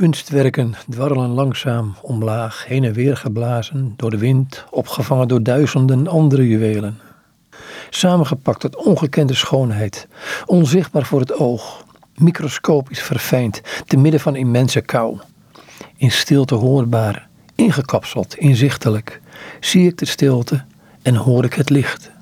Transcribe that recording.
kunstwerken dwarrelen langzaam omlaag, heen en weer geblazen door de wind, opgevangen door duizenden andere juwelen. Samengepakt tot ongekende schoonheid, onzichtbaar voor het oog, microscopisch verfijnd, te midden van immense kou. In stilte hoorbaar, ingekapseld, inzichtelijk, zie ik de stilte en hoor ik het licht.